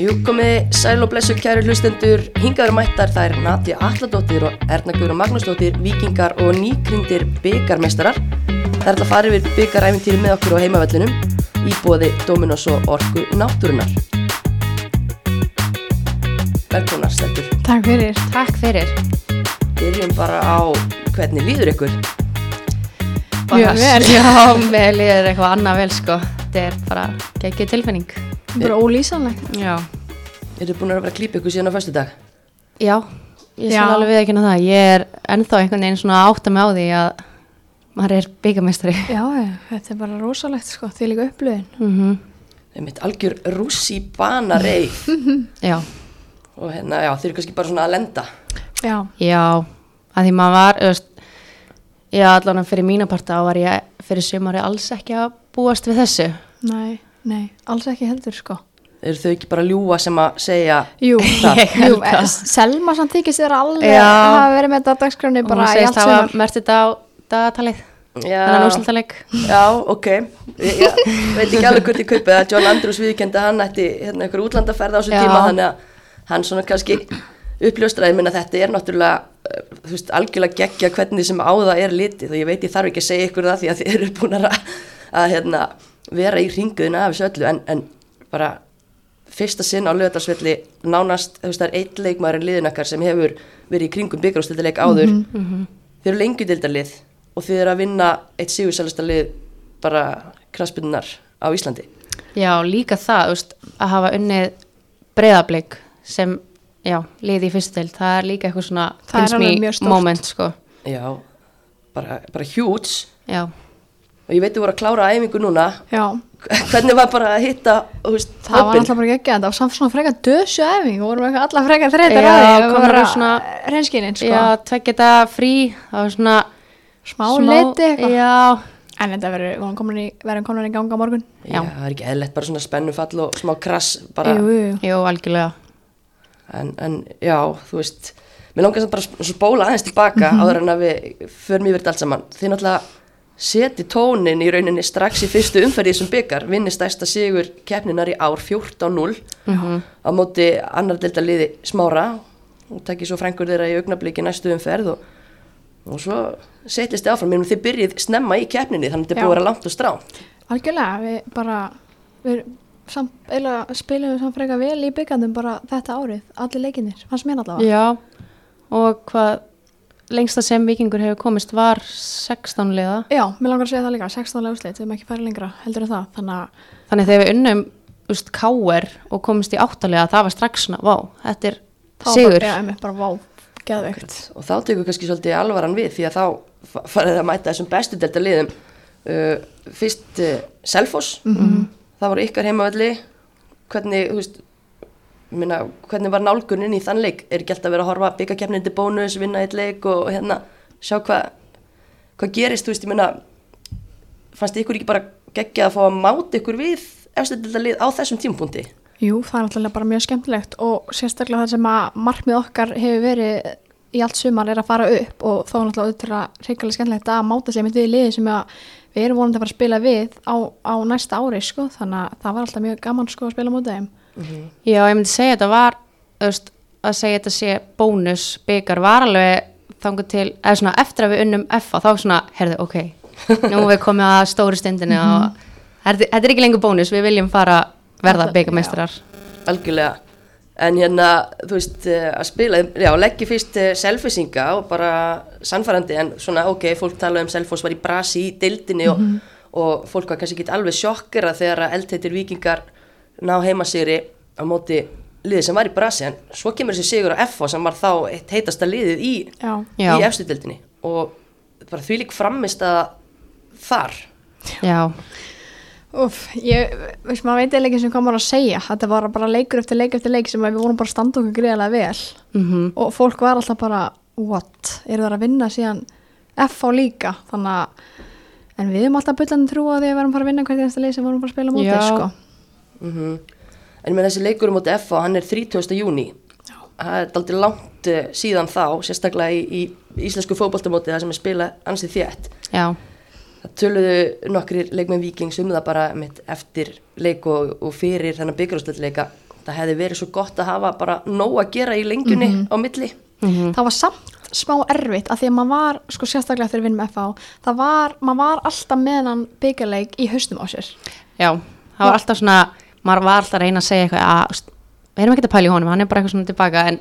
Jú, komið sæl og blessu kæru hlustendur, hingaður mættar þær Natja Alladóttir og Erna Guður Magnúsdóttir, vikingar og nýkringdir byggarmeistarar. Það er alltaf farið við byggaræfintýri með okkur á heimavellinum í bóði Dominos og Orku Náttúrunar. Velkonar, steltur. Takk fyrir. Takk fyrir. Byrjum bara á hvernig líður ykkur. Mjög vel. Já, mér líður eitthvað annað vel sko. Þetta er bara geggið tilfinning. Bara ólýsanlegt. Já. Eru búin að vera að klípa ykkur síðan á föstu dag? Já, ég skal alveg við ekki ná það. Ég er ennþá einhvern veginn svona að átta mig á því að maður er byggamestari. Já, þetta er bara rosalegt sko, því líka upplöðin. Mm Það er mitt algjör rússi banarei Já, og hérna, já, þeir eru kannski bara svona að lenda. Já, já, að því maður var, þú veist, já, allan fyrir mína parta var ég fyrir sumari alls ekki að búast við þessu. nei, nei, alls ekki heldur sko. Eru þau ekki bara að ljúa sem að segja Jú, það? Ég held eh, Selma samt þykist þér alveg Já. að hafa verið með Og bara hún í segist allt hafa sumar. mert þetta á dagatalið, Já, þennan úrslutaleg. já, ok. Ég, ég veit ekki alveg hvort ég kaupið að John Andrews viðkendi að hann ætti hérna einhver útlandaferð á þessum Já. tíma þannig að hann svona kannski uppljóstraði minna þetta er náttúrulega uh, þú veist, algjörlega geggja hvernig sem á það er litið og ég veit ég þarf ekki að segja ykkur það því að þið eru búin að, að hérna, vera í ringuðina af þessu öllu en, en bara fyrsta sinn á lögadarsvelli nánast, þú veist, það er eitt leikmaður en liðinakkar sem hefur verið í kringum byggarústildaleik áður. þið eru lengjudildalið og þið eru að vinna eitt sigursælasta lið bara kraspinnar á Íslandi. Já, líka það, þú veist, að hafa unnið breyðablík sem, já, liði í fyrstu deild, það er líka eitthvað svona Það er finnst alveg mjög stórt. moment, sko. já, bara, bara huge. Já, og ég veit þú voru að klára æfingu núna. Já, hvernig var bara að hitta veist, það var alltaf bara ekki það var samt svona freka dösu efing og vorum eitthvað alla freka þreytar Já, að því komum að vera svona- reynskinin sko. já, tvekja þetta frí, það var svona smá, liti eitthvað. Já, en þetta verður, komin í, verðum komin í ganga morgun. Já, Já. það er ekki eðlert bara svona spennufall og smá krass bara, jú, jú. jú, algjörlega. en, en já, þú veist mér langar samt bara að spóla aðeins tilbaka áður en að við förum yfir þetta allt saman. Þið náttúrulega seti tónin í rauninni strax í fyrstu umferði sem byggar vinni stærsta sigur keppninar í ár 14-0 á móti annar delta liði smára. Og takki svo frængur þeirra í augnabliki næstu umferð og, og svo setjast þið áfram, þið byrjið snemma í keppninni þannig að þetta búið að vera langt og stránt algjörlega, við bara við samt, eiginlega spilum við samt freka vel í byggandum bara þetta árið allir leikinir, fannst mér allavega. Já, og hvað lengsta sem vikingur hefur komist var 16 liða. Já, mér langar að segja það líka, 16 legusleit, við erum ekki farið lengra, heldur en það, þannig að Þannig þegar við unnum, veist, káer og komist í áttalega, það var strax svona, vá, þetta er það sigur. já, einmitt bara vá, geðveikt. og þá tekur kannski svolítið alvaran við því að þá fa- farið það að mæta þessum bestu delta liðum uh, fyrst uh, Selfoss það voru ykkar heimavelli hvernig, þú veist minna, hvernig var nálgunin í þann leik? Er ekki alltaf verið að horfa byggakefnin til bónus vinna eitt leik og hérna sjá hvað hvað gerist, þú veist, ég minna fannst ykkur ekki bara geggjað að fá að máta ykkur við efstu delta lið á þessum tímapunkti? Jú, það er náttúrulega bara mjög skemmtilegt og sérstaklega það sem að markmið okkar hefur verið í allt sumar er að fara upp og þá er náttúrulega auðvitað reyngarlega skemmtilegt að máta sig með því liði sem að við erum vonandi að fara að spila við á, á næsta ári, sko, þannig að það var alltaf mjög gaman, sko, að spila mútið þeim. Já, ég myndi segja þetta var, veist, að segja þetta sé bónus, byggar, var alveg þangu til, eða svona eftir að við unnum F þá svona, herðu, ok, nú við komið að stóru stundinu og þetta er ekki lengur bónus, við viljum fara verða byggamestrar. algjörlega. En hérna, þú veist, eh, að spila já, leggja fyrst uh, selfisinga og bara sannfærandi en svona, ok, fólk tala um Selfoss var í brasi í deildinni og, og fólk var kannski ekki alveg sjokkera þegar að eldheitir vikingar ná heimasigri á móti liðið sem var í brasi en svo kemur þessi sigur á FH sem var þá eitt heitasta liðið í, í efstu deildinni. Og bara því lík framist að þar. Já, Úf, ég, veist maður veit eða ekki sem hvað maður að segja. Þetta var bara leikur eftir leik eftir leik sem við vorum bara að standa okkur greiðlega vel. Mhm, og fólk var alltaf bara what, eru það að vinna síðan FH líka, þannig að en við erum alltaf byllandi trú að því að við erum bara að vinna hvert einasta leik sem við vorum bara að spila mótið, sko mm En með þessi leikur um móti FH, hann er 30. júni. Það er aldrei langt uh, síðan þá, sérstaklega í, í íslensku fótboltamóti það sem er spilað ansið þétt. já, Það töluðu nokkri leikmenn vikings um það bara mitt eftir leik og, og fyrir þennan byggjurústöldleika það hefði verið svo gott að hafa bara nóg að gera í lengjunni á milli það var samt smá erfitt að því að maður var, sko sérstaklega að vinna með FH það var, maður var alltaf með hann byggjarleik í haustum á sér Já, það var alltaf svona, maður var alltaf að reyna að segja eitthvað að, veist, við erum ekki að pæla í honum, hann er bara eitthvað svona tilbaka en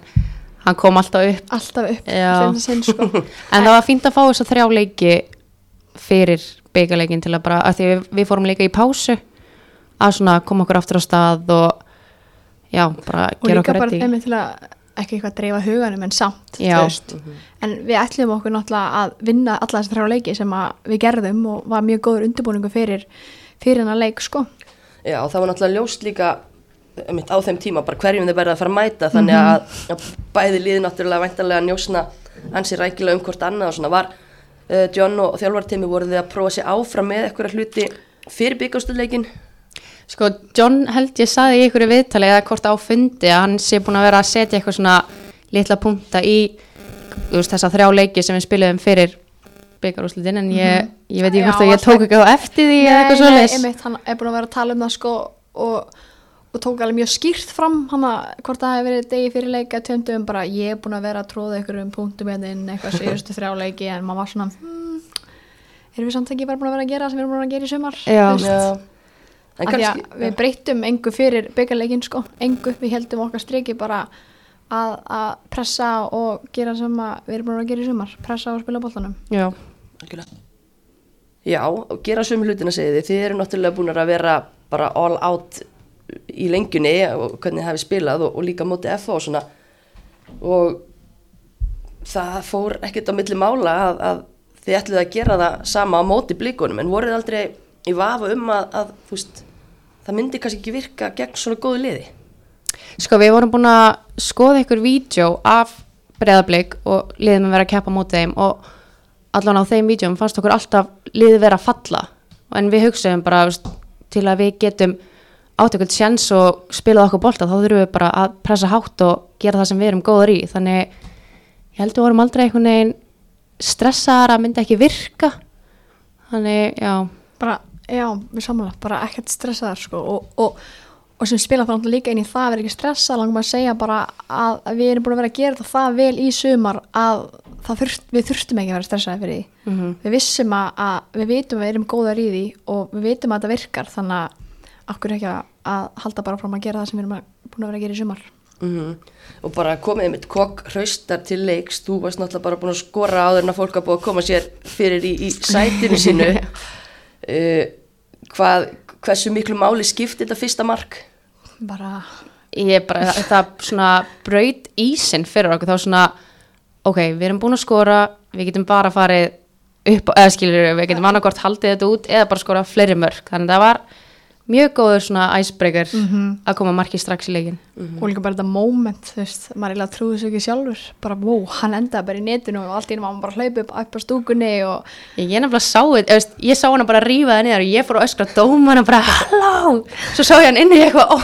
hann kom alltaf upp. alltaf upp sem sinn, sko. En það var fínt að fá þess að þrjá leiki fyrir byggaleikin til að bara, að því að við, við fórum líka í pásu að svona koma okkur aftur á stað og já, bara og gera líka okkur bara reddi. einmitt til að ekki eitthvað að dreifa huganum en samt Já. veist. en við ætlum okkur náttúrulega að vinna alla þessar þrjá leiki sem að við gerðum og var mjög góður undirbúningu fyrir fyrir hennar leik sko Já, það var náttúrulega ljóst líka einmitt, á þeim tíma bara hverjum þeir verða að fara að mæta þannig að, að bæði liði náttúrulega væntanlega njósna ansi rækilega um hvort annað og svona var uh, John og þjálfartími voru þið að prófa sér áfram með eitthvað hluti fyrir byggastöðleikin Sko, John held ég saði í einhverju viðtali eða hvort á fundi að hann sé búin að vera að setja eitthvað svona litla punta í veist, þessa þrjá leiki sem við spilum fyrir byggarúslitin en ég, ég veit ekki hvort að ég tók ekki á eftir því eða eitthvað nei, svoleiðis. einmitt, hann er búin að vera að tala um það sko og, og tók alveg mjög skýrt fram hann að hvort það hefur verið degi fyrir leika tjöndum bara ég er búin að vera að tróða ykkur um punktum hérna inn eitthvað síðustu þrjá leiki en maður var svona hmm, erum við samt ekki bara búin að vera að gera sem við erum búin að gera í sumar? Já. Já, kannski við breyttum engu fyrir byggarleikin sko, engu, við heldum okkar striki bara að, að pressa og gera sem að við erum búin að gera í sumar, pressa og spila boltanum. Já, Algjörlega. Já, og gera sömu hlutina segið þið, þið eru náttúrulega búin að vera bara all out í lengjunni og hvernig þið hafi spilað og, og líka móti FH og svona. Og það fór ekkert á milli mála að, að þið ætluð að gera það sama á móti blíkunum en voruð aldrei í vafa um að, að veist, það myndi kannski ekki virka gegn svona góðu liði? Sko við vorum búin að skoða ykkur vídeo af breðablik og liðum að vera að keppa móti þeim og allan á þeim vídeum fannst okkur alltaf liðið vera að falla. En við hugsaðum bara til að við getum eitthvað sjans og spilað okkur bolta þá þurfum við bara að pressa hátt og gera það sem við erum góður í. Þannig ég held við vorum aldrei einhvern veginn stressaðar að myndi ekki virka. Þannig já. Bara, já, við sammála, bara ekkert stressaðar sko og, og, og sem spila það náttúrulega líka inn í það að vera ekki stressað, langum að segja bara að, við erum búin að vera að gera þetta það vel í sumar að þurft, við þurftum ekki að vera stressaði fyrir því Mhm. við vissum að, að við vitum að við erum góðar í því og við vitum að þetta virkar þannig að okkur ekki að, að halda bara fram að gera það sem við erum að, búin að vera að gera í sumar Mm Og bara komið mitt kokk hraustar til leiks, þú varst náttúrulega bara búin að skora áður en að fólk að búið að koma sér fyrir í, í sætinu sínu. uh, hvað, hversu miklu máli skipti þetta fyrsta mark? Bara, ég bara, það svona braut ísinn fyrir okkur, þá svona ok, við erum búin að skora við getum bara farið upp eða skilur við getum annarkort haldið þetta út eða bara skora fleiri mörg, þannig að það var mjög góður svona icebreaker að koma marki strax í leikin og líka bara þetta moment, þú veist, maður eiginlega trúði svo ekki sjálfur, bara wow, hann endaði bara í netinu og allt í hann bara að hlaupa upp, upp á stúkunni og ég, ég nefnilega sá þetta, ég sá hana bara rífa það niður og ég fór að öskra dómana bara halló, svo sá ég hann inni í eitthvað ó,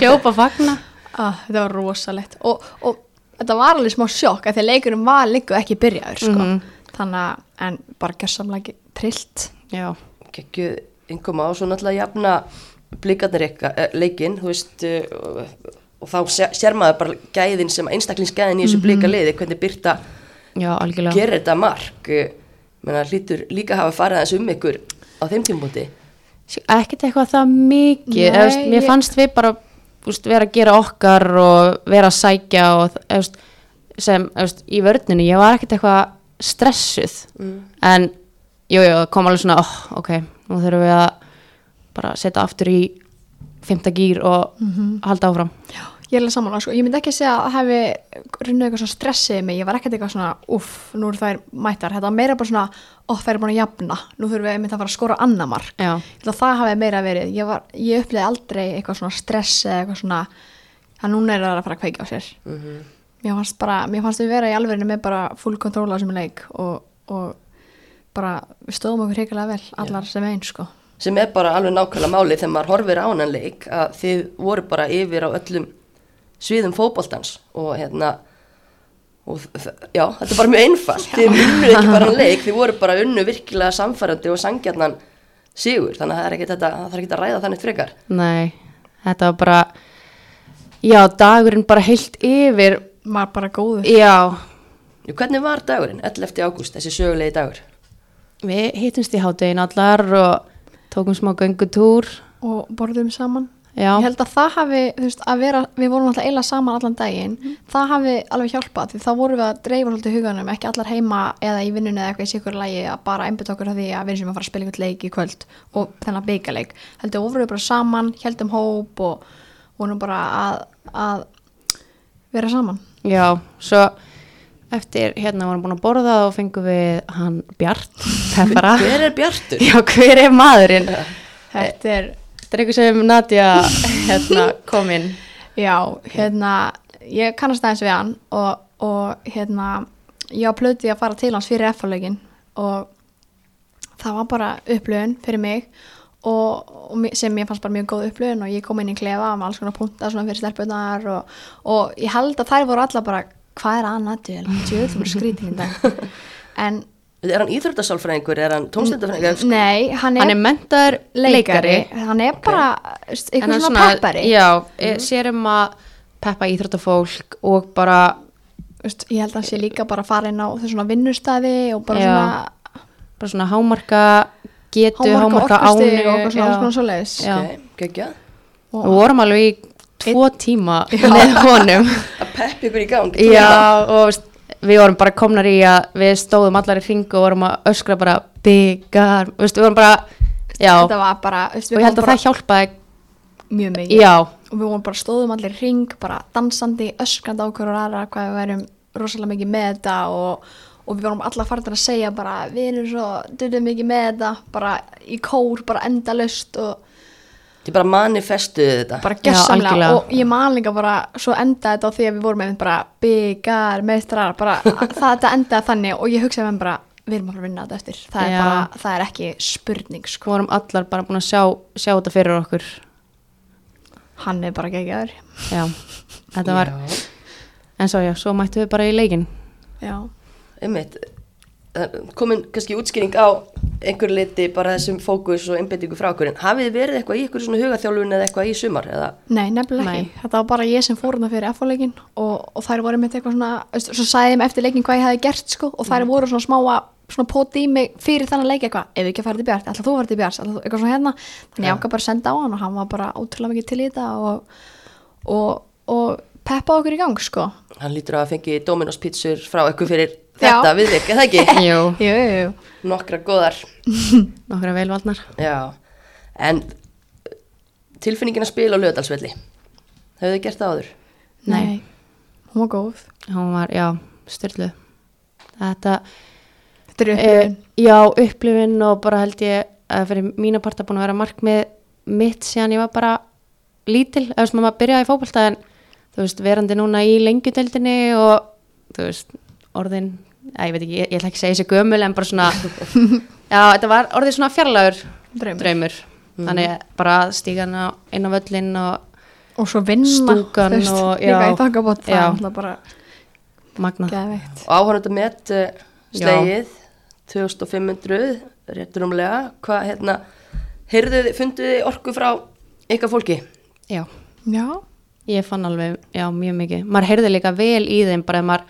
hljópa fagna. Að, þetta var rosalegt. Og, og þetta var alveg smá sjokk að því að leikunum var líka ekki byrjaður sko. Mhm. þannig að, en bara gerðsamlega trillt yngum á svo náttúrulega jafna blikarnir ekka, leikinn, þú veist, uh, og, og þá sé- sér maður bara gæðin sem einstaklingsgæðin í þessu blika liði, hvernig Byrta já, algjörlega. gerir þetta mark. Uh, menna, hlýtur líka hafa farið aðeins um ykkur á þeim tímpúti. ekkert eitthvað það mikið. Nei, veist, mér fannst við bara veist, vera að gera okkar og vera að sækja og veist, sem veist, í vörninu, ég var ekkert eitthvað stressuð. En jú, jú, kom alveg svona oh, ok, nú þurfum við að bara setja aftur í fymta gýr og halda áfram. Ég er alveg samanlega, sko. ég myndi ekki segja að hafi runnið eitthvað svona stressið mig, ég var ekkert eitthvað svona uff, nú eru þær mættar, þetta var meira bara svona ó, þær eru búin að jafna, nú þurfum við einmitt að fara að skora annar mark. Já, það hafi meira verið, ég, var, ég upplýði aldrei eitthvað svona stress eða eitthvað svona að núna er það að fara að kveika á sér. Mér fannst bara, mér fannst við vera í alverðinu með bara full control á þessum leik og, og bara við stóðum okkur hrikilega vel, allar sem einn sko sem er bara alveg nákvæmlega máli þegar maður horfir á hann leik að þið voru bara yfir á öllum sviðum fótboltans og hérna og já, þetta er bara mjög einfalt þið unnu ekki bara hann leik, þið voru bara unnu virkilega samfærandi og sangjarnan sigur, þannig að það er ekki þetta það er ekki að ræða þannig frekar nei þetta var bara já, dagurinn bara heilt yfir Var bara góður. já, Jú, Hvernig var dagurinn, 11. ágúst, þessi sögulegi dagur? Við hittumst í hádegin allar og tókum smá göngutúr Og borðum saman. já, Ég held að það hafi, þú veist, að vera, við vorum alltaf eila saman allan daginn, það hafi alveg hjálpað því þá vorum við að dreifa svolítið huganum, ekki allar heima eða í vinnunni eða eitthvað í sikur lægi að bara einbytt okkur að því að við erum sem að fara að spila eitthvað leik í kvöld og þennan byggaleik. Heldur vorum við bara saman, heldum hóp og vorum bara að, að vera saman. já, svo eftir hérna vorum búin að borða og fengum við hann Bjart Peppara Hver er Bjartur? já, hver er maðurinn? Þetta er, þetta er eitthvað sem Nadja hérna kom inn já, hérna, ég kannast aðeins við hann og, og hérna, ég á plöti að fara til hans fyrir F-leikin og það var bara upplöðun fyrir mig og, og sem ég fannst bara mjög góð upplöðun og ég kom inn í klefa með alls konar punta svona fyrir stelpunar og, og ég held að þær voru alla bara hvað er að Nadju, tjóðum skrítin í dag en Er hann íþróttasálfræðingur, er hann tómstendafræðingur? nei, hann er, er mentaður leikari, hann er bara en eitthvað hann svona peppari já, mm. sér um að peppa íþróttafólk og bara veist, ég held að hann sé líka bara fara inn á þessu svona vinnustæði og bara Já. svona bara svona hámarka getu, hámarka, hámarka ánu orkustig og eitthvað svona, konar svoleiðis Já. Ok, geggjað. og vorum alveg í tvo tíma Já. með honum. Að peppi ykkur í gang. já, og veist, við vorum bara komnar í að við stóðum allar í hring og vorum að öskra bara byggar, við vorum bara já, þetta var bara veist, og ég held að það hjálpaði mjög mikið. Já, og við vorum bara stóðum allir í ring bara dansandi, öskrandi á hverju aðra hvað við værum rosalega mikið með þetta og, og við vorum allar farin að segja bara við erum svo döðum mikið með þetta bara í kór, bara endalaust og Þið bara manifestuðu þetta. bara gessamlega og ég man líka bara svo endaði þetta á því að við vorum með bara byggar, meistrar, bara það endaði þannig og ég hugsaði með bara við erum að fara að vinna þetta eftir. Það er bara, það er ekki spurning við sko, vorum allar bara búin að sjá, sjá þetta fyrir okkur. Hann er bara geggjaður. Já, þetta var Já, en svo já, svo mættum við bara í leikin já, einmitt. Það er Komin kannski útskýring á einhver liti bara þessum fókus og einbendingu frá okkur. En hafið þið verið eitthvað í ykkur svona hugaþjálfun eða eitthvað í sumar? Eða nei, nefnilega Nei. ekki þetta var bara ég sem fór hana fyrir F-leikin og, og þær voru með eitthvað svona svo ég mig eftir leikin hvað ég hefði gert sko, og þær voru svona smá að svona poti í mig fyrir þennan leik eitthvað, ef við ekki að fara til Bjart, ætla þú að fara til Bjart ætla þú, eitthvað svona hérna, þannig ég ákvað bara að senda á hann og hann var bara ótrúlega mikið til í þetta og, og, og peppa okkur í gang sko hann lítur að hafa fengið Dominos pizzur frá ykkur fyrir. Þetta viðvik, er það ekki? jú, jú, jú. Nokkra góðar. nokkra velvaldnar. Já, en tilfinningin að spila á lögadalsvelli, hefur þið gert það áður? nei, hún var góð. Hún var, já, styrlu þetta þetta er Eh, upplifun. já, upplifin og bara held ég að fyrir mína parta búin að vera markmið mitt síðan ég var bara lítil, eða sem maður byrjaði í fótbolta en þú veist, verandi núna í lengjudeldinni og þú veist, orðin að ég veit ekki, ég, ég ætla ekki að segja þessi gömul en bara svona, já, þetta var orðið svona fjarlagur Draumur. draumur, þannig bara að stíga hana inn á völlin og og svo vinna Stúkan veist, og- líka já. í þakkabót það Já. er alltaf bara magna geðveikt. Og áhörnum met uh, slegið 2500, réttur umlega, hvað hérna, heyrðuð, þið- funduð þið orku frá ykkar fólki? já, já, ég fann alveg, já, mjög mikið. Maður heyrði líka vel í þeim bara ef maður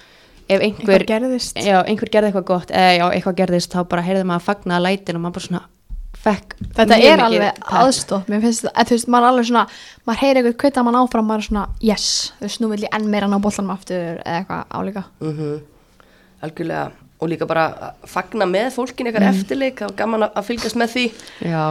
ef einhver, eitthvað gerðist. Já, einhver gerði eitthvað gott eða já, eitthvað gerðist þá bara heyrði maður að fagna lætin og maður bara svona fekk Þetta er alveg aðstótt, mér finnst þetta, þú veist, maður er alveg svona, maður heyri eitthvað kvita mann áfram, maður er svona, yes, þú veist, nú vil ég enn meira ná bollanum aftur eða eitthvað álíka. Mm Algjörlega, og líka bara að fagna með fólkin ykkar eftirleik, það var gaman að- að fylgjast með því. já,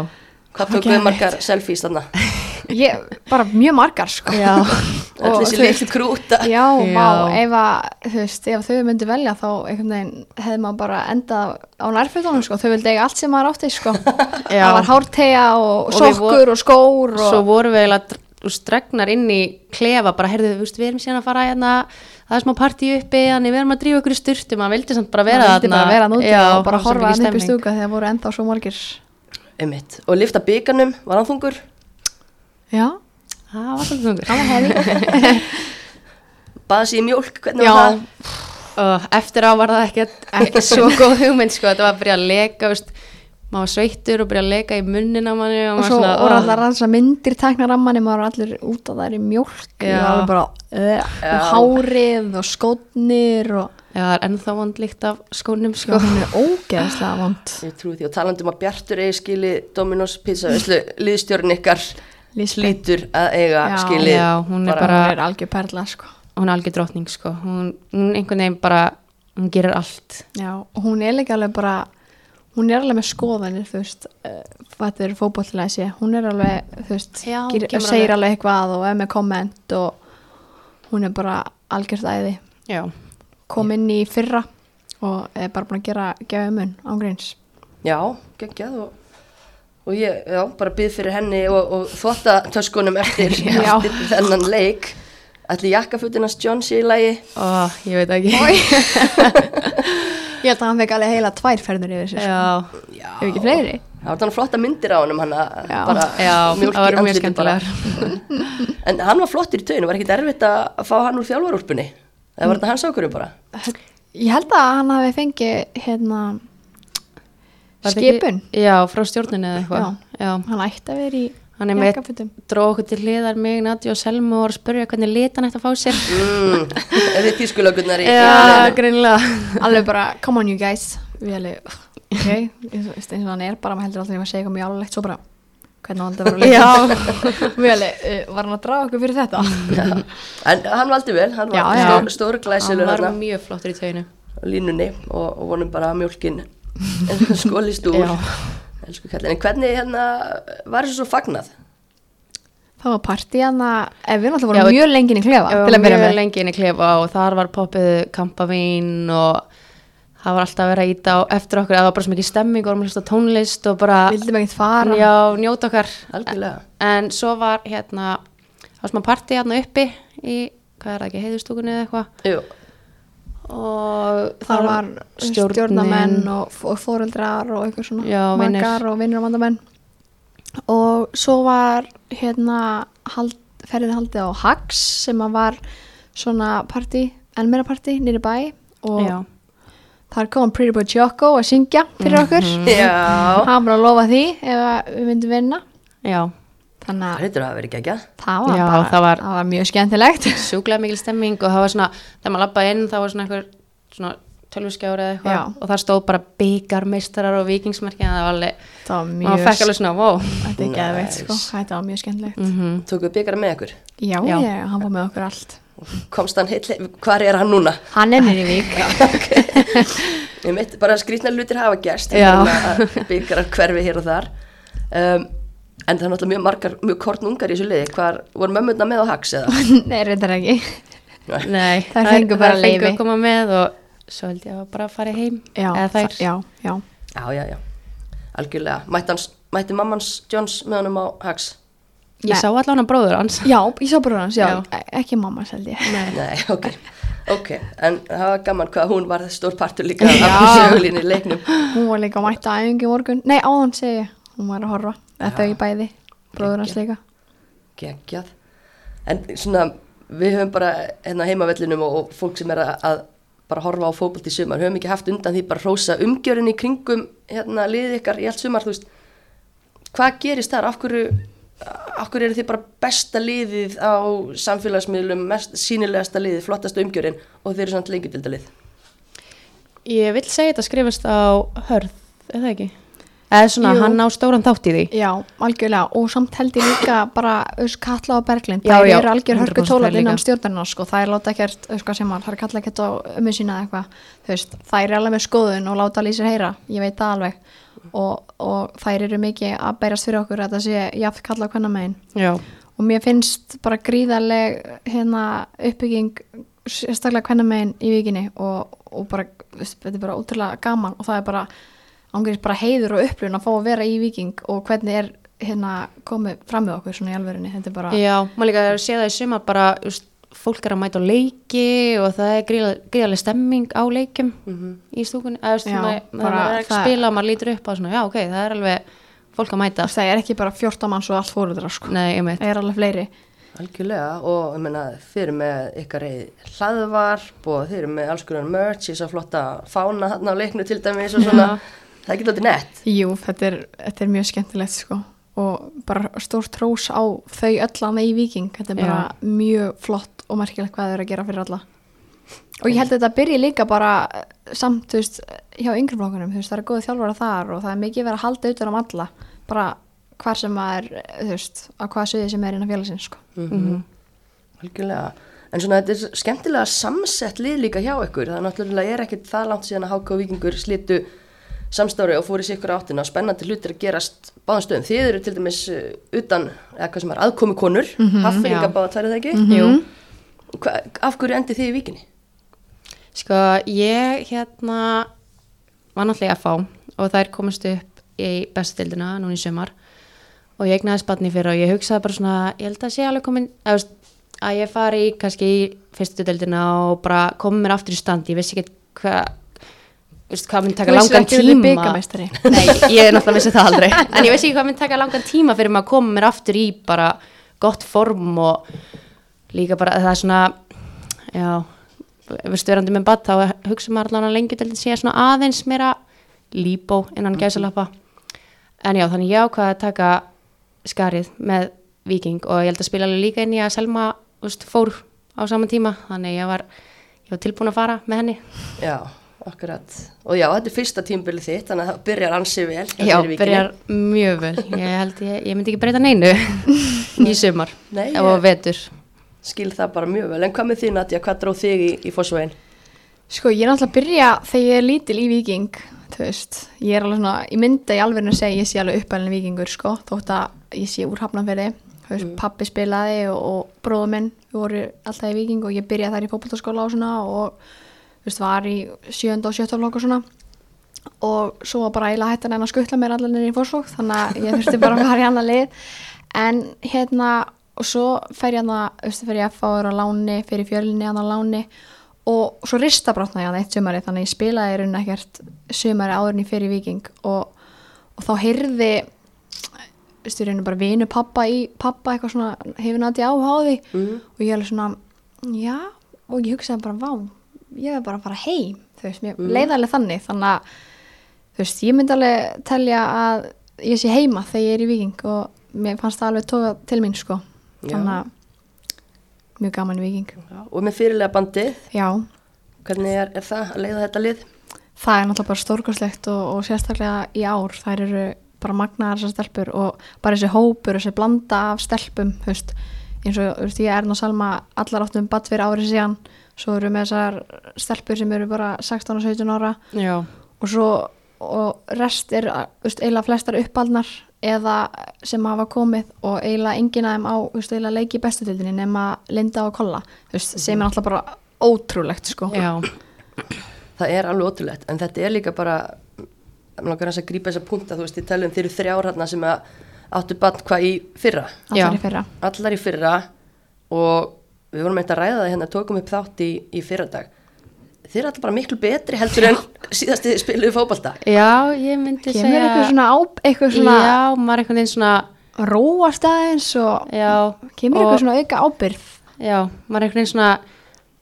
Hvað tókuðu geðveikt. margar selfies þarna? Ég, bara mjög margar, sko. þessi litlu krúta. Já, Já. vá, ef að, þú veist, ef þau myndu velja þá hefði maður bara endað á nærfötunum, sko, þau vildi eiga allt sem maður átti, sko. Já. Það var hártegja og, Og við sokkur og skór og... svo voru við eiginlega stregnar inn í klefa bara heyrðu, þú veist, við erum síðan að fara hérna það er smá partí uppi, þannig við erum að drífa okkur í styrtu maður vildi samt bara vera maður vildi bara vera núti og bara horfa hann upp í stúka þegar voru enda svo margir. Einmitt. Og lifta byggarnum, var hann þungur? Já, það var svolítið þungur það var hefði. Baða sér í mjólk, hvernig Já, var það? og eftir á var það ekki, ekki svo góð hugmynd sko, þetta var að byrja að leka veist, maður var sveittur og byrja að leika í munnin á manni og, og svo svona, voru allar ranns að myndir teknar að manni, maður var allir út að það er í mjólk Já. og alveg bara uh, og hárið og skótnir og Já, það er ennþá vond líkt af skónum sko, hún er ógeðslega vond Ég trúi því og talandi um að Bjartur eigi skili Dominos pizza, liðstjórn ykkar hlýtur að eiga Já. skili Já, hún er bara, bara, hún er algjör perla sko. hún er algjör drottning sko. hún, hún einhvern veginn bara hún gerir allt Já, og hún er líka alveg bara hún er alveg með skoðanir þú veist, uh, þetta er fótbolllega sé. Hún er alveg, þú veist Já, gir, segir alveg- alveg eitthvað og er með komment og hún er bara algjört æði. Já, kom inn í fyrra og er bara búin að gera gefa mun ángreins Já, geggjað og, og ég, já, bara byð fyrir henni og, og þvotta töskunum eftir, eftir þennan leik. Ætli jakkafutinans John sé í lagi? Ó, ég veit ekki ég held að hann fekk alveg heila tvær ferður yfir sér Já, Já, ef ekki fleiri. Það var þannig flotta myndir á honum hann Já. bara já það var mjög skemmtilegar. En hann var flottur í taunum, var ekkit erfitt að fá hann úr þjálfarúlpunni? Eða var þetta hans ákvörðu bara? Ég held að hann hafi fengið hérna skipun. Já, frá stjórninu eða eitthvað. Já, hann ætti að vera í hann er með jakkafutum dróð okkur til hliðar mig, Nadja og Selma og var að spurja hvernig lit hann ætti að fá sér. Mm, Er þið tískulökunnar í Já, greinilega. Alveg bara, come on you guys. Við alveg, ok eins og hann er bara, maður heldur alltaf að ég var að segja eitthvað mjög álulegt svo bara, hvernig hann þetta var að leika Já, við alveg, uh, var hann að draga okkur fyrir þetta? En hann valdi vel, hann var stór, stór hann glæsilur var hann mjög flottur í taunu á línunni og, og vonum bara að mjólkin skólist úr. Já. Elsku kallin, en hvernig hérna var þessu svo fagnað? það var partí hann að, ef við náttúrulega Já, vorum mjög lengin í klefa Ég til að byrja mjög með. lengi inn í klefa og þar var poppið kampavín og það var alltaf að vera íta á eftir okkur, það var bara svo mikið stemming og hlusta á tónlist og bara vildum ekkert fara. Já, njóta okkar. Algjörlega. En svo var hérna það var smá partí hérna uppi í, hvað er það ekki, heiðustúkunni eða eitthvað? Jú, og það var stjórnamenn og, og fóreldrar og eitthvað svona Já, makar og vinnur og vandamenn og svo var hérna hald, ferðin haldið á Hags sem var svona partí, en meira partí nýri bæ. Og já, þar kom Pretty Boy Choco að syngja fyrir okkur. Já. Hann var að lofa því ef að við myndum vinna. Já, þannig Það að heitur að hafa verið geggjað. Það var Já, bara það var- það var mjög skemmtilegt. Sjúklega mikil stemming og það var svona, þegar maður lappaði inn það var svona einhver svona tölvuskjári eða eitthvað og það stóð bara byggarmeistarar og vikingsmerki en það var alveg, það var maður fekk alveg svona, wow þetta er geðveikt sko, þetta var mjög skemmtilegt. Mm Tókuðu byggarna með ykkur? Já, Já. já, hann var með okkur allt. Komst hann heill, hvar er hann núna? hann er nýri vík. Ég mitt bara skrýtna hlutir hafa gerst Já. Byggarar hverfi hér og þar. Um, En það er náttúrulega mjög margar, mjög kornungar í þessu liði. Hvar voru mömmurna með á hax eða? nei, reyndar ekki. Nei, Þær fengu bara þær fengu leyfi. að koma með og svo held ég að bara að fara heim já, eða þær. það- já, já. Já, já, já. Algjörlega, mætti, hans, mætti mammans Johns með honum á hax? Ég sá allan að bróður hans. Já, ég sá bara hans, já, Já. e- ekki mamma held ég. Nei. Nei, ok. Ok, en það var gaman hvað hún var stór partur líka af sögulínu í leiknum. Hún var líka að mæta æfingi í morgun. Nei, áðan segi ég, hún var að horfa eða þau bæði, bróður hans líka. Geggjað. En svona við höfum bara hérna heimavellinum og, og fólk sem er að, að bara horfa á fótbolt í sumar höfum ekki haft undan því bara hrósa umgjörinn í kringum hérna liðið ykkar í allt sumar þú veist, hvað gerist þar, af hverju af hverju eru þið bara besta liðið á samfélagsmiðlum, mest sínilegasta liðið, flottasta umgjörinn og þeir eru samt lengjudildalið Ég vil segja þetta skrifast á hörð, eða ekki? Eða svona, Jú. hann á stóran þátt í því. Já, algjörlega, og samt held ég líka bara, auðvitað Katla og Berglind Já, þær já, eru algjör 100% hörku tólat þær líka. innan stjórnarnar sko, þær láta ekkert, hvað sem hann þær kalla ekkert á ömmu sína eða eitthvað. Þú veist, þær eru alveg með skoðun og láta lýsir heyra. Ég veit það alveg. Og, og þær eru mikið að bærast fyrir okkur að það sé jafn kalla á hvernig megin Já, og mér finnst bara gríðarleg hérna uppbygging sérstaklega hvernig megin í vikinni og, og bara, veist, þetta er bara útrúlega gaman og það er bara ángurins bara heiður og upplun að fá að vera í viking og hvernig er hérna komið fram með okkur svona í alvörinni þetta er bara, já, maður líka að sé það í sumar bara, just, fólk er að mæta á leiki og það er gríðarlega gríðarleg stemming á leikum í stúkunni. Eða maður er ekki að það- spila og maður lítur upp á svona, já, ok, það er alveg fólk að mæta. Það er ekki bara 14 manns og allt fóruðra sko. Nei, ég meit það er alveg fleiri. Algjörlega og ég meina þeir eru með ykkar eigið hlaðvarp og þeir eru með alls konar merch í svo flotta fána þarna á leiknu til dæmis og svona það er ekki lótið nett. Jú, þetta er, þetta er mjög skemmtilegt sko. Og bara stór trós á þau öllan í viking, þetta er bara mjög flott og merkilegt hvað þau eru að gera fyrir alla. Og ég held að þetta byrji líka bara eh, samt, þú veist, hjá yngri flokkunum. Þú veist, það er góð þjálfara þar og það er mikið verið að halda utan um alla, bara hvar sem maður, þú veist, á hvaða sviði sem er innan félagsins sko. Mm algjörlega. En svona þetta er skemmtilega samsett lið líka hjá ykkur. Það er náttúrulega er ekkit það langt síðan að HK og Víkingur slitu samstári og fóru í sikkur áttina. Spennandi hlutir að gerast báðan stöðum. Þið eru til dæmis uh, utan eða hvað sem er aðkomi konur mm -hmm, haffinga já. báða tværið ekki Jú. Hva, af hverju endi þið í Víkinni? Sko, ég hérna var náttúrulega að fá og þær komast upp í bestildina núna í sumar. Og ég egnaði spanni fyrir og ég hugsaði bara svona, ég held að sé alveg komin að, að ég fari í, kannski í fyrstu deildina og bara komi mér aftur í stand, ég vissi ekki hvað veist, hvað minn taka Þú langan tíma. Nei, ég er náttúrulega vissi það aldrei. En ég vissi ekki hvað minn taka langan tíma fyrir maður að koma mér aftur í bara gott form og líka bara það er svona já, veist verandi með bad þá hugsa maður allan að lengi til að sé svona aðeins meira líbó innan gæsalappa. En já, þannig ég ákvaði að taka skarið með Viking og ég held að spila alveg líka inn í að Selma veist, fór á saman tíma þannig ég var, ég var tilbúin að fara með henni. Já, akkurat. Og já, þetta er fyrsta tímbilið þitt þannig að það byrjar ansi vel Já, byrjar mjög vel. Ég held ég, ég myndi ekki breyta neinu í sumar Nei, og ég- vetur. skil það bara mjög vel. En hvað með þín Nadja, hvað dróð þig í, í fósvegin? Sko, ég er náttúrulega að byrja þegar ég er lítil í viking, þú veist, ég er alveg svona, ég myndi í alveg að segja ég sé alveg uppælinn vikingur, sko, þótt að ég sé úr hafnanferði, þú veist, pappi spilaði og, og bróður minn, við voru alltaf í viking og ég byrjaði þar í fótboltaskóla og svona og, veist, var í sjönda og sjötta flokk og svona. Og svo var bara eiginlega hættan en að skuttla mér allir niður í fórsvók, þannig að ég þurfti bara að fara í annað lið, en hérna, og svo fer ég hann að, þú veist, fer ég að fá þér á láni, fyrir fjölinni hann á láni. Og svo rista brotnaði hann eitt sumari þannig að ég spilaði í rauninni ekkert sumari áður en ég fyrir viking og, og þá heyrði veistu, í rauninni bara vinu pappa í pappa eitthvað svona, hefur nátti áhuga á því. Mm. og ég alveg svona, já og ég hugsaði bara, vá, ég er bara að fara heim þú veist, mér mm. leiðarlega þannig. Þannig að, þú veist, ég myndi alveg telja að ég sé heima þegar ég er í viking og mér fannst það alveg tóka til mín, sko. Þannig að mjög gaman í viking Já, og með fyrirlega bandið, já, hvernig er, er það að leiða þetta lið? það er náttúrulega bara stórkostlegt og, og sérstaklega í ár. Þær eru bara magnaðar þessar stelpur og bara þessi hópur, þessi blanda af stelpum þú veist, eins og þú veist, ég er og Salma allar áttum batt fyrir árið síðan. Svo eru með þessar stelpur sem eru bara 16 og 17 ára. Já, og svo og rest er veist, eiginlega flestar uppaldnar eða sem hafa komið og eiginlega enginn af þeim á veist, eiginlega leiki bestutildinni nema Linda og Kolla veist, sem er náttúrulega bara ótrúlegt sko. Já, Það er alveg ótrúlegt, en þetta er líka bara, mér langar hans að grípa þessa punta, þú veist, ég talum þeir eru þrjár hérna sem að áttu bann hvað í fyrra, allar í fyrra. Allar í fyrra og við vorum eitthvað að ræða það hérna, tókum upp þátt í, í fyrradag. Þeir eru alltaf bara miklu betri heldur en síðasti spiluðu fótbalta. já, ég myndi kemur segja eitthvað svona, á, eitthvað svona Já, maður einhvern veginn svona róast aðeins og Já, kemur og- eitthvað svona auka ábyrð Já, maður einhvern veginn svona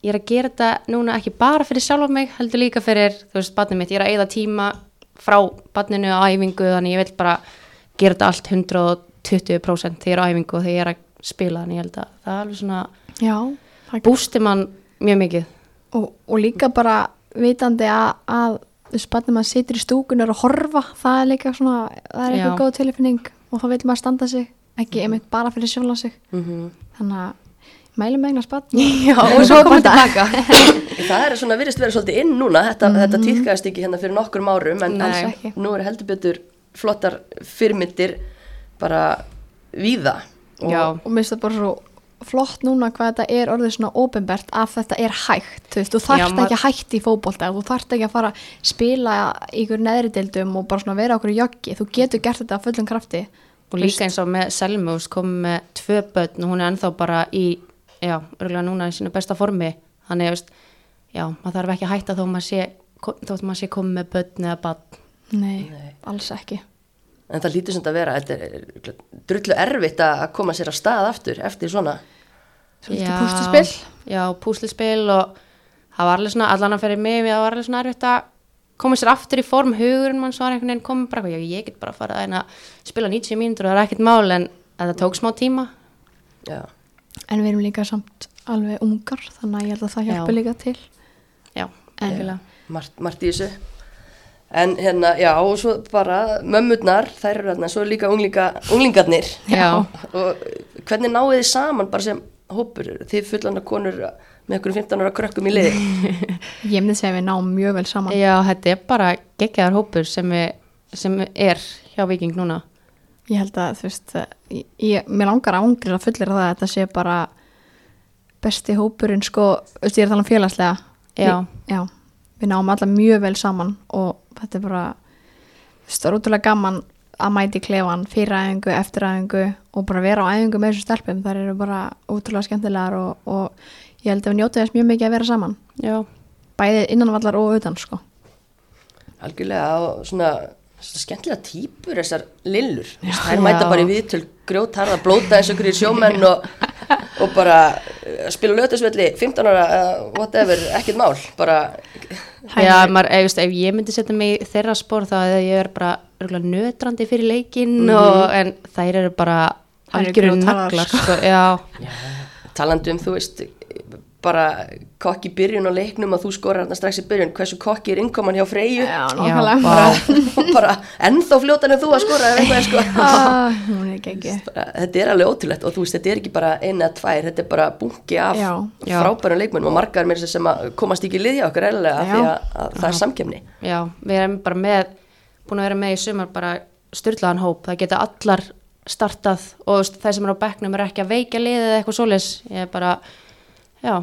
ég er að gera þetta núna ekki bara fyrir sjálfa mig, heldur líka fyrir, þú veist, barnið mitt. Ég er að eyða tíma frá barninu á æfingu, þannig ég vil bara gera þetta allt 120% þegar ég er á æfingu og þegar ég er að spila þannig ég held að það er alveg svona bústi mann mjög mikið. Og, og líka bara vitandi að, að þú spannir maður situr í stúkunar og horfa það er líka svona, það er eitthvað góð tilfinning og þá vil maður standa sig ekki einmitt bara fyrir sjálfa sig. Mm þannig að mælum megna spann og svo komum tilbaka. Það er svona, virðist vera svolítið inn núna, þetta, þetta týðkast ekki hérna fyrir nokkrum árum, en ekki. nú er heldur betur flottar fyrirmyndir bara víða. Og, Já. og mér finnst það bara svo flott núna hvað þetta er orðið svona ofinbert að þetta er hægt, þú veist, þú þarft ekki að hætti í fótbolta, þú þarft ekki að fara að spila í ykkur neðri deildum og bara svona vera okkur í joggi, þú getur gert þetta af fullum krafti. Og líka eins og með Selmu þú veist, komið með tvö börn og hún er ennþá bara í, já, örgulega núna í sínu besta formi, þannig, veist já, maður þarf ekki að hætta þó maður sé þótt maður sé komið með börn eða barn Nei, Nei. alls ekki. En það lítur sem þetta að vera, þetta er drullu erfitt að að koma sér á stað aftur eftir svona. Svolítið púsluspil. Já, púsluspil og það var alveg svona, allan að fyrir mig, það var alveg svona erfitt að komið sér aftur í form. Hugurinn mann svo var einhvern veginn komið bara, já, ég get bara að fara að spila 90 mínútur og það er ekkert mál en að það tók smá tíma. Já, En við erum líka samt alveg ungar þannig að ég held að það hjálpa Já. líka til. Já, margt í þessu En hérna, já, og svo bara mömmurnar, þær eru hérna, svo er líka unglinga, unglingarnir Já. og hvernig náðu þið saman bara sem hópur, þið fullanda konur með einhverjum 15 ára krökkum í liði Ég myndi segja að við náum mjög vel saman já, þetta er bara geggjaðar hópur sem, við, sem er hjá Viking núna Ég held að, þú veist, ég, ég, mér langar ángrið að fullir það að þetta sé bara besti hópurinn, sko, þú veist, ég er að tala um félagslega. Já. Já, við náum alla mjög vel saman og þetta er bara, það er útrúlega gaman að mæti klefan fyrir æfingu, eftir æfingu og bara vera á æfingu með þessu stelpum. Það eru bara útrúlega skemmtilegar og, og ég held að við njótið þess mjög mikið að vera saman. já, Bæði innanvallar og utan, sko. algjörlega og svona, svona skemmtilega típur þessar lillur, þær mæta bara í viðtöl grjótharða, blóta eins og hverju sjómenn og, og bara uh, spila lötasvelli 15 ára, uh, whatever, ekkert mál. Bara, já maður, ef, veist, ef ég myndi setja mig í þeirra spór þá hefði ég er bara nötrandi fyrir leikinn og, en þær eru bara Þær eru algjöru grjótharðar, naglar sko, já, talandi um, þú veist bara kokki í byrjun á leiknum að þú skorar hérna strax í byrjun, hversu kokki er innkoman hjá Freyju Já, já, nákvæmlega. og bara ennþá fljótan en þú að skora sko Ah, er bara, þetta er alveg ótrúlegt og þú veist, þetta er ekki bara eina eða tvær, þetta er bara bunki af Já. Já. frábærum leikmennum og margar mér sem að komast ekki í liðja okkur eðlilega Já. því að, að það er samkefni já, við erum bara með búin að vera með í sumar bara styrlaðan hóp, það geta allar startað og það sem er á bekknum er ekki að veikja liðið eða eitthvað svoleiðis ég er bara, já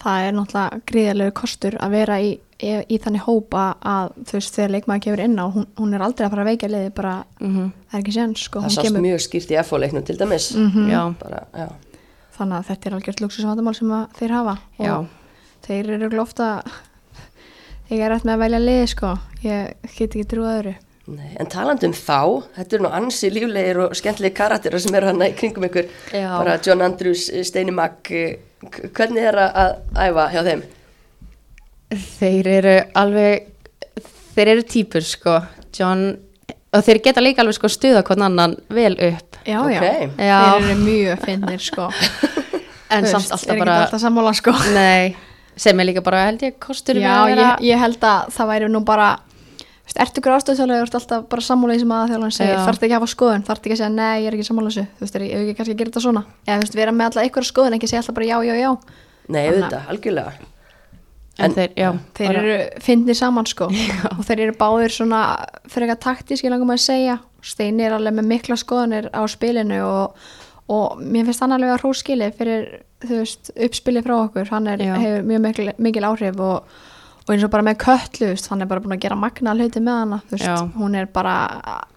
það er náttúrulega gríðarlegu kostur að vera í, í, í þannig hópa að þú veist þegar leikmaður kemur inn á hún, hún er aldrei að fara að veikja liði bara mm það er ekki séns sko það sást kemur, mjög skýrt í FO-leiknum til dæmis. Já, bara, já, þannig að þetta er algjört luxusvandamál sem að þeir hafa. Já. og þeir eru að ég er rætt með að velja liði sko. Ég get ekki trúið öðru Nei, en talandi um þá, þetta eru nú ansi líflegir og skemmtilegi karakterar sem eru hann í kringum ykkur, Já. bara John Andrews, Steini Mack, eh, hvernig er að að æfa hjá þeim? þeir eru alveg þeir eru típur sko John, og þeir geta líka alveg sko stuða hvern annan vel upp já, Ok. já, Já. þeir eru mjög finnir sko en Þú samt alltaf er ekki bara alltaf sammála sko nei, sem er líka bara held ég kostur við já, að vera ég, ég held að það væri nú bara ertu ástöðsjóðlega, þú ert alltaf bara sammála í sem að þjálfan segir, Já. þarf ekki að hafa skoðun? Þarf ekki að segja, nei, ég er ekki sammála þessu. Þú veist, er ég ekki kannski að gera þetta svona? Eða þú veist, vera með alltaf ykkur skoðun, ekki segja alltaf bara já, já, já. Nei, auðvitað, algjörlega. en, En- þeir, já, þeir eru fyndnir saman sko. Og þeir eru báðir svona fyrir eitthvað taktísk ég langum að segja. Steini er alveg með mikla skoðanir á spilinu og, og mér finnst hann alveg að og, eins og bara með köllu veist, hann er bara búin að gera magna hluti með hana veist, hún er bara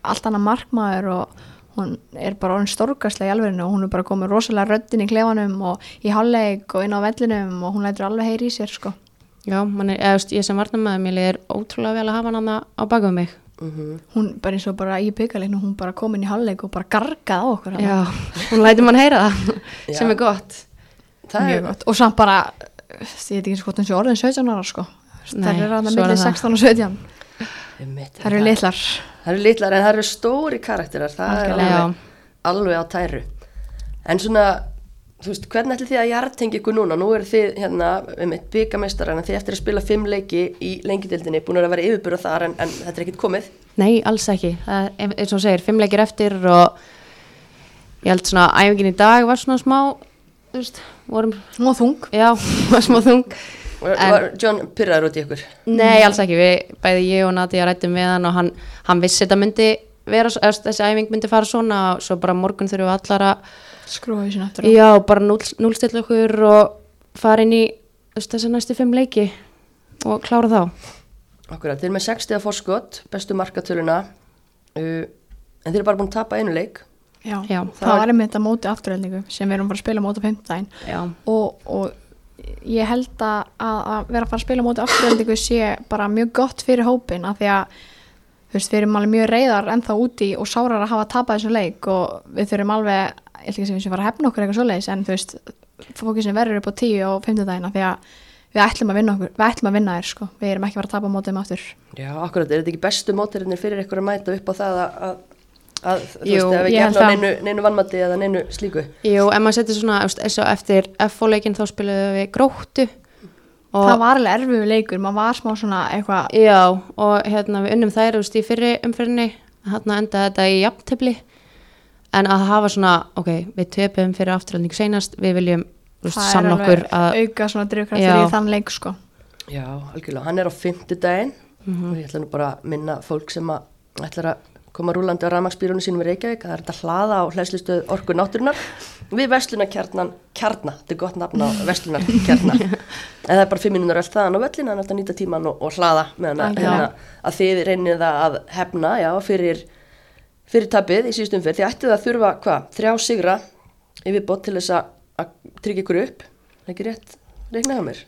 allt annað markmaður og hún er bara orðin stórkastlega í alverðinu og hún er bara komið rosalega röddin í klefanum og í halleik og inn á vellinum og hún lætur alveg heyri í sér sko. Já, man er, eða, veist, ég sem varnamæður mér er ótrúlega vel að hafa hann á baka við mig. Hún bara eins og bara í byggaleiknu hún bara kom inn í halleg og bara gargaði á okkur já, hún lætur mann heyra það sem er gott. Það er, gott. Og samt bara ég veit ekki eins og hvort hún sé orðin 17 ára sko það eru að svo er milli það. 16 og 17 einmitt, það eru litlar Það eru litlar en það eru stóri karakterar, það er Algjörlega. alveg, alveg á tæru. En svona, þú veist, hvernig ætli þið að jartengi ykkur núna? Nú eru þið hérna um eitt byggamestrar en þið eftir að spila fimm leiki í lengidildinni, búin að vera yfirbúra þar en, en þetta er ekkit komið. Nei, alls ekki. Það er eins og segir, fimm leikir eftir og ég held svona æfingin í dag var svona smá, þú veist, vorum, og þung já, var smá þung. Var, John pyrraður út í ykkur? Nei, alls ekki. Við, bæði ég og Nadia rættum við hann og hann, hann vissi þetta myndi vera, þessi æfing myndi fara svona og svo bara morgun þurfum við allar að, skrúa þessu aftur á. já, bara núl, núlstilla okkur og fara inn í þessi næstu fimm leiki og klára þá. Akkurat, þeir eru með 60 fórskot, bestu markatöluna, uh, en þeir eru bara búin að tapa einu leik. Já, Já, það, það- var einmitt að móti afturheldingu sem við erum bara að spila móti á 15 Já, og, og ég held að, að vera að fara að spila móti afturheldingu sé bara mjög gott fyrir hópin af því að þú veist, við erum alveg mjög reyðar ennþá úti og sárar að hafa tapað þessum leik og við þurfum alveg, ég ætla ekki segja við sem fara að hefna okkur eitthvað svoleiðis en þú veist, fókusin verður upp á 10 og 15 dagina því að við ætlum að vinna okkur, við ætlum að vinna þér sko, við erum ekki að fara að tapa mótið með aftur. Já, akkurat, er þetta ekki bestu mótirinnir fyrir ykkur að mæta upp á það að, að, þú Jú, veist, ef ekki held efna það. neinu, neinu vannmati eða neinu slíku Jú, ef maður setur svona, þú veist, eins og eftir F-leikin þá spilaðu við gróttu og það var alveg erfiðu leikur, maður var smá svona eitthvað, Já, og hérna við unnum þær, þú veist, í fyrri umfyrinni hérna endaði þetta í jafntefli en að hafa svona, ok, við töpum fyrir afturhaldningu seinast, við viljum þú veist, það er sanna okkur alveg að auka svona drifkraftur Já. í þann leik sko Já, algjörlega, hann er á fimmtudaginn Mhm. og ég ætla nú bara að minna fólk sem að ætlar að koma rúlandi á rafmagsbýrunum sínum í Reykjavík að það er þetta hlaða á hlæslistöð orku náttúrunar við vestlunarkjarnan kjarna, þetta er gott nafn á vestlunarkjarna en það er bara fimm minúnar öll þaðan á völlin þannig að þetta nýta tíman og, og hlaða meðan að, hérna, að þið reynið það að hefna já, fyrir, fyrir tapið í síðustum fyrir, þið ættið að þurfa hvað, þrjá sigra yfirbót til þess að, að tryggja ykkur upp, ekki rétt reiknaða mér?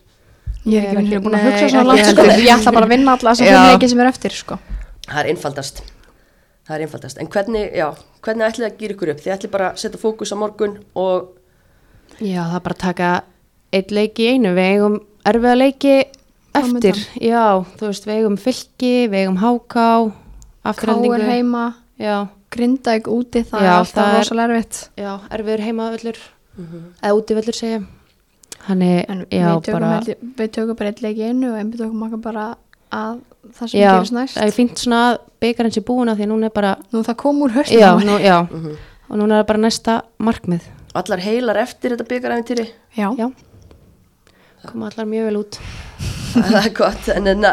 Ég er ekki Ég er búin að hugsa ekki langt sko, ég ætla bara að vinna alla þessar Já. fimm leiki sem er eftir sko. Það er einfaldast. Það er einfaldast. En hvernig, já, hvernig ætlið að gera ykkur upp? Þið ætlið bara að setja fókus á morgun og, já, það er bara að taka eitt leiki í einu, við eigum erfiða leiki eftir, já, þú veist, við eigum fylki, við eigum háká afturhaldningu Káur heima, já, Grindavík úti, það Já, er alltaf það er- rosalega erfitt. Já, erfiður heimavöllur. Eða útivöllur segja Þannig, en já, við, tökum bara bara eitt leik í einu og einbjöð okkur makka bara að það sem Já, gerist næst það er fínt svona að byggarinn sé búin að því að núna er bara nú það kom úr höstum já, nú, já, og núna er bara næsta markmið allar heilar eftir þetta byggaræfintýri. já. já, koma allar mjög vel út það er gott. En, en,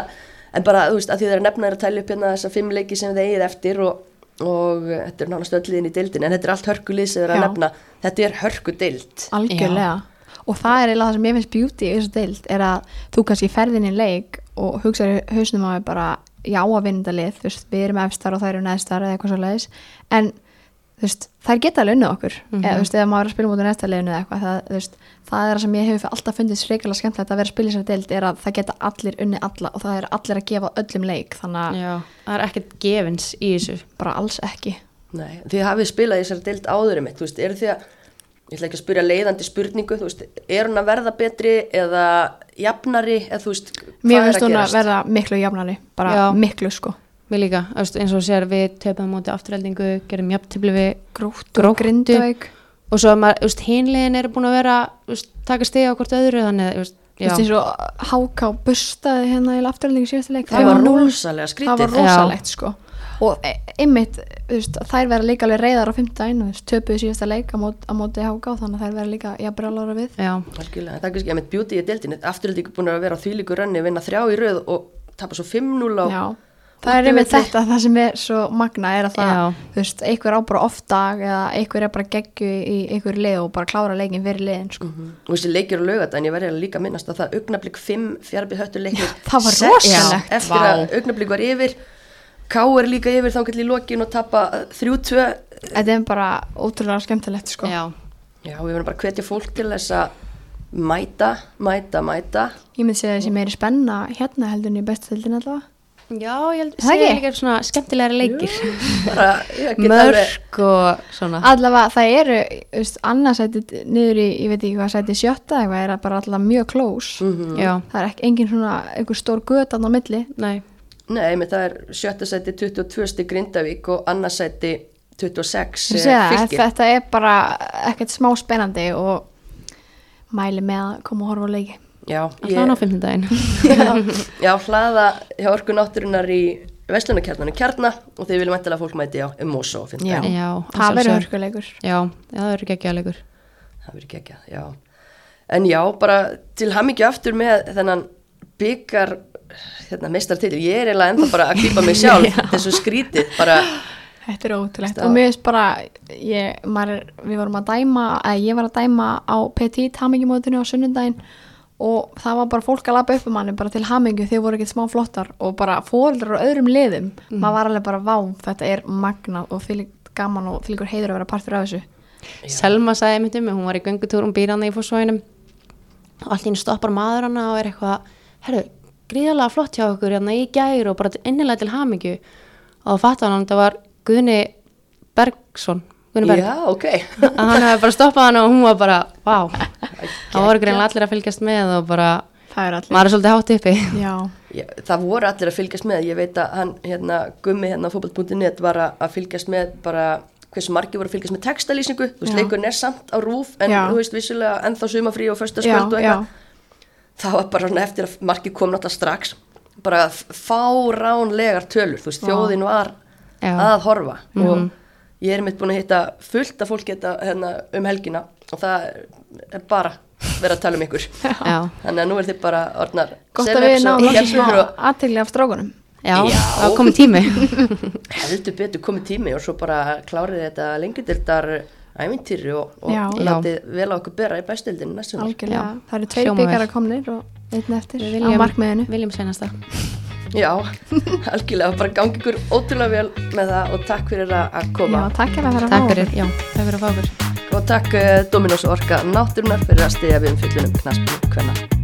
en bara, þú veist, að því það er að nefna þér að tæla upp hérna þessa fimm leiki sem þið eigið eftir og, og þetta er nánast öll liðin í deildin. En þetta er allt hörkulið sem þið er að nefna. Þetta er hörkudeild. algjörlega og það er eiginlega það sem ég finnst beauty í þessu deild er að þú kannski ferðin í leik og hugsaður í hausnum á þér bara já að vinna lið, þú veist, við erum efstar og þær eru neðstar eða eitthvað svo leiðis en þú veist, þær geta alveg unnið okkur. Eða þú veist, eða maður er að spila mútið næsta liðinu eða eitthvað það, þú veist, það er það sem ég hefur alltaf fundið sreikala skemmtilegt að vera að spila í þessari deild er að það geta allir unnið alla og það er allir að gefa öllum leik þannig að já, það er ekkert gefins í þessu. Bara alls ekki. Nei, ég ætla ekki að spyrja leiðandi spurningu, þú veist, er hún að verða betri eða jafnari, eða þú veist, mér finnst hún að verða miklu jafnari bara Já. miklu sko. Mér líka, eins og sér við töpum móti afturhaldingu, gerum jafntefli við grótt og Gróttu. og svo hinlegin er búin að vera taka stegi á hvort öðru þannig, að, þú veist, eins og Háká bustaði hérna í afturhaldingu síðasta leik. Það var rosalega það skrítið. var rosalegt sko og e- einmitt, þú veist, þær vera líka alveg reyðar á veist, töpuðu síðasta leik á móti, á móti Háká, þannig að þær vera líka jafnbrjálára við já, Algjörlega, það er kannski að með beauty í deildinni, afturhaldið búin að vera á þvílíku rönni, vinna þrjá í röð og tapa svo 5-0 á Já, það er einmitt útivelli. þetta það sem er svo magna er að það, Já. þú veist, einhver á bara oft dag eða einhver er bara geggju í einhver lið og bara klára leikin fyrir liðin sko. og þessi leikir á laugat en ég verði að líka minnast að það augnablík 5 fjarbið höttur leikir það var rosalegt. eftir að augnablík var yfir K er líka yfir þá í lokin og tapa 3-2 Þetta er bara ótrúlega skemmtilegt sko. já, Já, við verðum bara að hvetja fólk til þess að mæta, mæta, mæta. Ég myndi segja þessi meiri spenna hérna heldur en í bestöldin allavega. Já, ég held Það segja líka svona skemmtilegri leikir. Bara, mörg og svona. Allavega það eru, annarsætið niður í, ég veit ekki hvað sætið sjötta eitthvað er bara allavega mjög close. Mhm. já, Það er ekki engin svona, einhver stór göt á milli. Nei, Nei, með það er sjötta sæti 22 stig Grindavík og annarsæti 26 Ég eh, segja, fylkir þetta er bara ekkert smá spennandi og mæli með að koma og horfa á leiki. Já, allan á fimmtudaginn. Já, já, hlaða hjá orku náttúrunar í Vestlunarkjarnanu kjarna og þið viljum ættilega að fólk mæti á um Mosó Já. já, Það að verður hörkuleikur. Já, það verður ekki að leikur. Það verður ekki já. En já, bara til hamingju aftur með þennan byggar hérna, meistartitil. Ég er eiginlega ennþá bara að klípa mig sjálf þessu skrítið. Bara, Þetta er ótrúlegt. Og mér finnst bara ég, maður, við vorum að dæma eða ég var að dæma á Petit hamingjumótinu á sunnundaginn og það var bara fólk að lappa upp um manni bara til hamingju þeir voru ekkert smá flottar og bara fóreldrar á öðrum liðum. Maður var alveg bara vá, þetta er magnað og því gaman og því heiður að vera partur af þessu. Selma sagði einmitt um hún var í göngutúr hún býr hann í fórsvæðinum og henni stoppar maður hana og er eitthvað herru, gríðalega flott hjá okkur hérna í gær og bara innilega til hamingju. Og þá fattar hann að það var Guðni Bergson Guðni Berg, já, ok. að hann hefði bara stoppað hana og hún var bara, vá. Það voru greinlega allir að fylgjast með og bara það er allir. maður er svolítið hátt uppi. Já, Já, það voru allir að fylgjast með, ég veit að hann, hérna, Gummi hérna á fótboll.net var að, fylgjast með bara hversu margir voru að fylgjast með textalýsingu, þú veist, leikurinn er samt á rúf en Já. þú veist, vissulega ennþá sumafrí og já, föstaskvöld og eitthvað það var bara svona eftir að margir kom náttúrulega strax bara fáránlegar tölur, þú veist, þjóðin var Já. að horfa. Mhm. og ég er mitt búin að hitta fullt af fólk geta, hérna, um helgina og það er bara verið að tala um ykkur. Já, þannig að nú er þið bara orðnar gott að við og aðtegli af strákunum. Já, það komið tími. Heldur betur komið tími og svo bara klárið þetta lengjudildar ævintýri og, og látið vel á okkur bera í algjörlega, Já. það eru tveir vel. byggara komnir og einn eftir Við á markmiðinu. viljum senast það. Já, algjörlega, bara gangi ykkur ótrúlega vel með það og takk fyrir að að já, koma takk fyrir að vera að takk fá fyrir, já, takk fyrir að fá okkur. Og takk uh, Dominos Orka Náttúrunar fyrir að stiðja við um fyllunum knaspinu hvenna